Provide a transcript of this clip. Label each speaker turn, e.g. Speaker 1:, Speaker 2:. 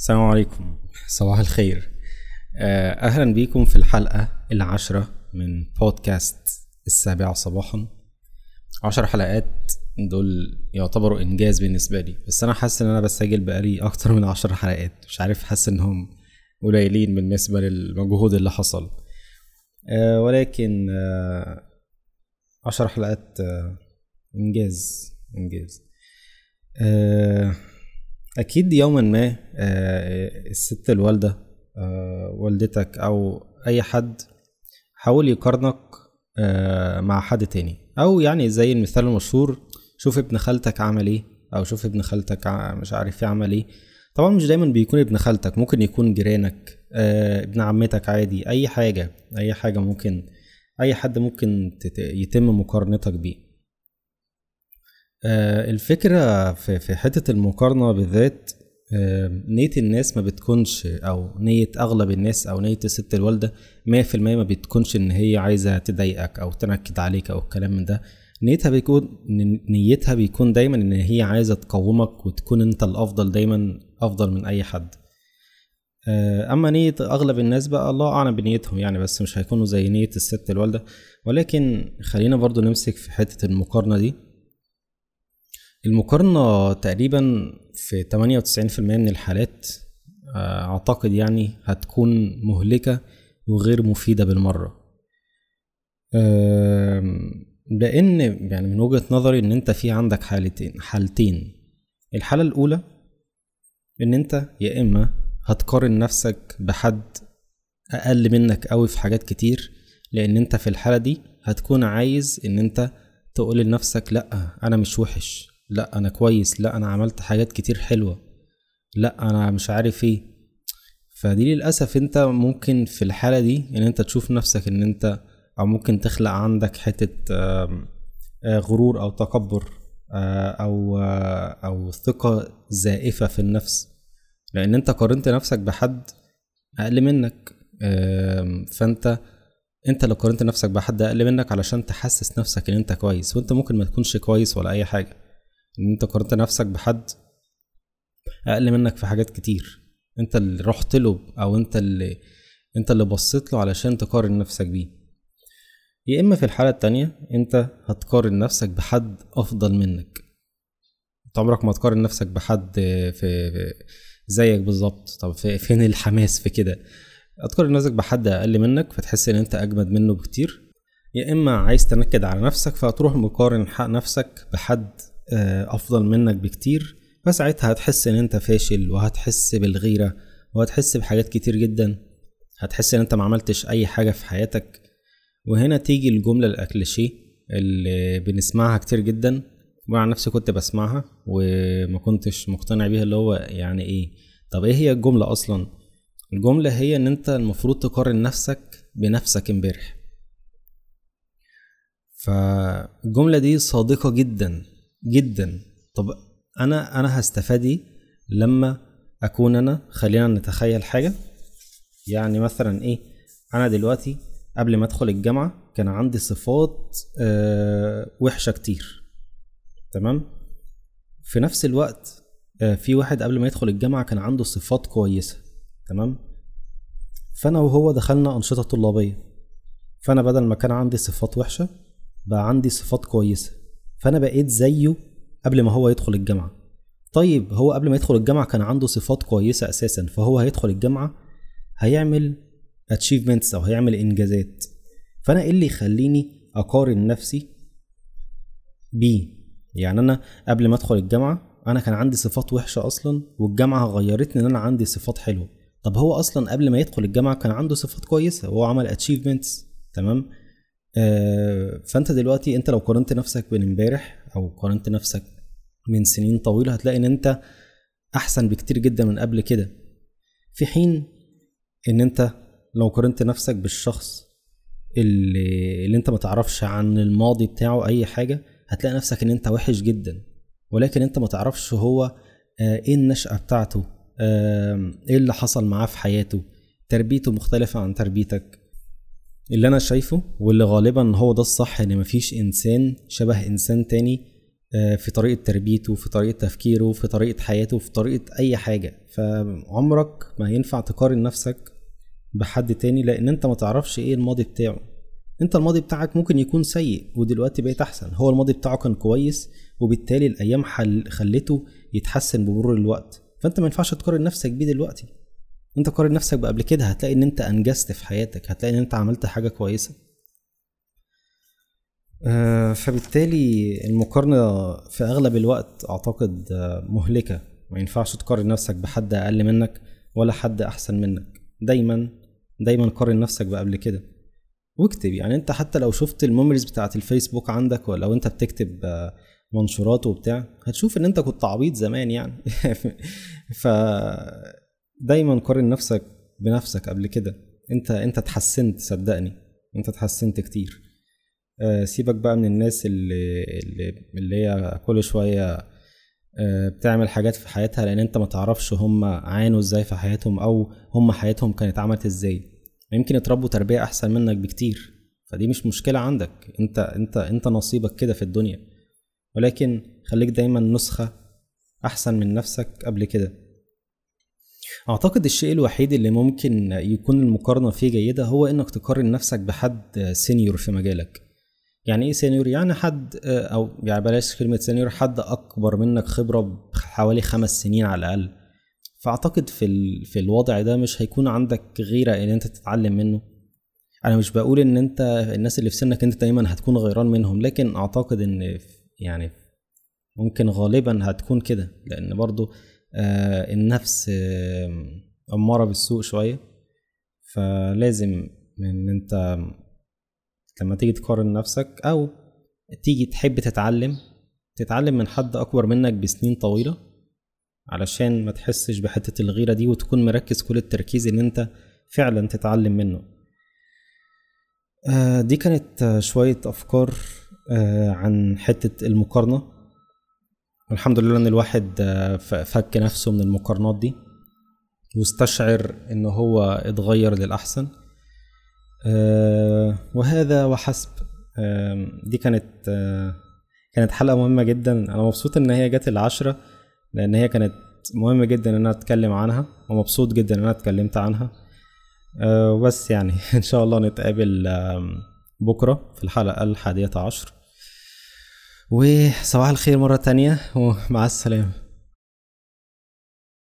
Speaker 1: السلام عليكم. صباح الخير. آه، أهلا بيكم في الحلقة العاشرة من بودكاست السابعة صباحا. عشر حلقات دول يعتبروا إنجاز بالنسبة لي بس أنا حاسس إن أنا بسجل بقالي أكتر من عشر حلقات. مش عارف حاسس إنهم قليلين بالنسبة للمجهود اللي حصل. آه، ولكن آه، عشر حلقات إنجاز إنجاز. أكيد يوما ما آه، الست الوالدة آه، والدتك أو أي حد حاول يقارنك آه، مع حد تاني. أو يعني زي المثال المشهور شوف ابن خالتك عمل إيه أو شوف ابن خالتك مش عارف يعمل إيه. طبعا مش دايما بيكون ابن خالتك ممكن يكون جيرانك ابن عمتك عادي أي حاجة أي حاجة ممكن أي حد ممكن يتم مقارنتك بيه. الفكرة في حتة المقارنة بالذات آه، نية الناس ما بتكونش أو نية أغلب الناس أو نية الست الوالدة مية في المية ما بتكونش إن هي عايزة تضايقك أو تنكد عليك أو الكلام من ده. نيتها بيكون نيتها بيكون دايما إن هي عايزة تقومك وتكون أنت الأفضل دايما أفضل من أي حد. آه، أما نية أغلب الناس بقى الله أعلم بنيتهم يعني بس مش هيكونوا زي نية الست الوالدة. ولكن خلينا برضو نمسك في حتة المقارنة دي. المقارنة تقريبا في 98% من الحالات آه، أعتقد يعني هتكون مهلكة وغير مفيدة بالمرة. لأن يعني من وجهة نظري إن أنت في عندك حالتين حالتين. الحالة الأولى إن أنت يا إما هتقارن نفسك بحد أقل منك أوي في حاجات كتير لأن أنت في الحالة دي هتكون عايز إن أنت تقول لنفسك لأ أنا مش وحش. لا أنا كويس. لا أنا عملت حاجات كتير حلوة. لا أنا مش عارف إيه. فدي للأسف أنت ممكن في الحالة دي إن أنت تشوف نفسك إن أنت أو ممكن تخلق عندك حتة غرور أو تكبر أو أو ثقة زائفة في النفس. لأن أنت قارنت نفسك بحد أقل منك. فأنت أنت لو قارنت نفسك بحد أقل منك علشان تحسس نفسك إن أنت كويس. وأنت ممكن ما تكونش كويس ولا أي حاجة. إن أنت قارنت نفسك بحد أقل منك في حاجات كتير. أنت اللي رحت له أو أنت اللي أنت اللي بصيت له علشان تقارن نفسك بيه. يا إما في الحالة التانية أنت هتقارن نفسك بحد أفضل منك. أنت عمرك ما تقارن نفسك بحد في, زيك بالظبط. طب في فين الحماس في كده؟ هتقارن نفسك بحد أقل منك فتحس إن أنت أجمد منه بكتير. يا إما عايز تنكد على نفسك فهتروح مقارن حق نفسك بحد أفضل منك بكتير فساعتها هتحس إن أنت فاشل وهتحس بالغيرة وهتحس بحاجات كتير جدا. هتحس إن أنت ما عملتش أي حاجة في حياتك. وهنا تيجي الجملة الأكليشيه اللي بنسمعها كتير جدا. وأنا عن نفسي كنت بسمعها وما كنتش مقتنع بيها اللي هو يعني إيه؟ طب إيه هي الجملة أصلا؟ الجملة هي إن أنت المفروض تقارن نفسك بنفسك امبارح. فالجملة دي صادقة جدا. جدا. طب أنا أنا هستفاد إيه لما أكون أنا خلينا نتخيل حاجة. يعني مثلا إيه أنا دلوقتي قبل ما أدخل الجامعة كان عندي صفات آه وحشة كتير. تمام؟ في نفس الوقت آه في واحد قبل ما يدخل الجامعة كان عنده صفات كويسة. تمام؟ فأنا وهو دخلنا أنشطة طلابية. فأنا بدل ما كان عندي صفات وحشة بقى عندي صفات كويسة. فأنا بقيت زيه قبل ما هو يدخل الجامعة. طيب هو قبل ما يدخل الجامعة كان عنده صفات كويسة أساسا فهو هيدخل الجامعة هيعمل achievements أو هيعمل إنجازات. فأنا إيه اللي يخليني أقارن نفسي بيه يعني أنا قبل ما أدخل الجامعة أنا كان عندي صفات وحشة أصلا والجامعة غيرتني إن أنا عندي صفات حلوة. طب هو أصلا قبل ما يدخل الجامعة كان عنده صفات كويسة وهو عمل achievements تمام؟ فأنت دلوقتي أنت لو قارنت نفسك بين امبارح أو قارنت نفسك من سنين طويلة هتلاقي إن أنت أحسن بكتير جدا من قبل كده. في حين إن أنت لو قارنت نفسك بالشخص اللي, اللي أنت ما تعرفش عن الماضي بتاعه أي حاجة هتلاقي نفسك إن أنت وحش جدا. ولكن أنت ما تعرفش هو آه، إيه النشأة بتاعته إيه اللي حصل معاه في حياته. تربيته مختلفة عن تربيتك. اللي أنا شايفه واللي غالبا هو ده الصح إن مفيش إنسان شبه إنسان تاني آه، في طريقة تربيته في طريقة تفكيره في طريقة حياته في طريقة أي حاجة. فعمرك ما ينفع تقارن نفسك بحد تاني لأن أنت ما تعرفش إيه الماضي بتاعه. أنت الماضي بتاعك ممكن يكون سيء ودلوقتي بقيت أحسن. هو الماضي بتاعه كان كويس وبالتالي الأيام حل خلته يتحسن بمرور الوقت. فأنت ما ينفعش تقارن نفسك بيه دلوقتي. أنت قارن نفسك بقبل كده هتلاقي إن أنت أنجزت في حياتك هتلاقي إن أنت عملت حاجة كويسة. آه، فبالتالي المقارنة في أغلب الوقت أعتقد آه، مهلكة. ما ينفعش تقارن نفسك بحد أقل منك ولا حد أحسن منك. دايما دايما قارن نفسك بقبل كده. واكتب يعني انت حتى لو شفت الميموريز بتاعت الفيسبوك عندك ولو انت بتكتب آه، منشورات وبتاع هتشوف ان انت كنت عبيط زمان يعني. ف دايما قارن نفسك بنفسك قبل كده. انت انت اتحسنت صدقني. انت اتحسنت كتير. آه، سيبك بقى من الناس اللي اللي, اللي هي كل شوية آه، بتعمل حاجات في حياتها لأن انت ما تعرفش هم عانوا إزاي في حياتهم أو هم حياتهم كانت عملت إزاي. يمكن يتربوا تربية أحسن منك بكتير. فدي مش مشكلة عندك. انت انت انت نصيبك كده في الدنيا. ولكن خليك دايما نسخة أحسن من نفسك قبل كده. أعتقد الشيء الوحيد اللي ممكن يكون المقارنة فيه جيدة هو إنك تقارن نفسك بحد senior في مجالك. يعني إيه senior؟ يعني حد آه، أو يعني بلاش كلمة senior حد أكبر منك خبرة بحوالي خمس سنين على الأقل. فأعتقد في ال... في الوضع ده مش هيكون عندك غيرة إن أنت تتعلم منه. أنا مش بقول إن أنت الناس اللي في سنك أنت دايما هتكون غيران منهم لكن أعتقد إن يعني ممكن غالبا هتكون كده. لأن برضو النفس آه أمارة بالسوء شوية. فلازم إن أنت لما تيجي تقارن نفسك أو تيجي تحب تتعلم تتعلم من حد أكبر منك بسنين طويلة علشان ما تحسش بحتة الغيرة دي وتكون مركز كل التركيز إن أنت فعلا تتعلم منه. آه، دي كانت شوية أفكار آه، عن حتة المقارنة. الحمد لله إن الواحد آه، فك نفسه من المقارنات دي واستشعر إن هو اتغير للأحسن. آه، وهذا وحسب. دي كانت آه، كانت حلقة مهمة جدا. أنا مبسوط إن هي جت العشرة لأن هي كانت مهمة جدا إن أنا أتكلم عنها ومبسوط جدا إن أنا اتكلمت عنها. وبس يعني إن شاء الله نتقابل بكرة في الحلقة الحادية عشر. وصباح الخير مرة تانية ومع السلامة.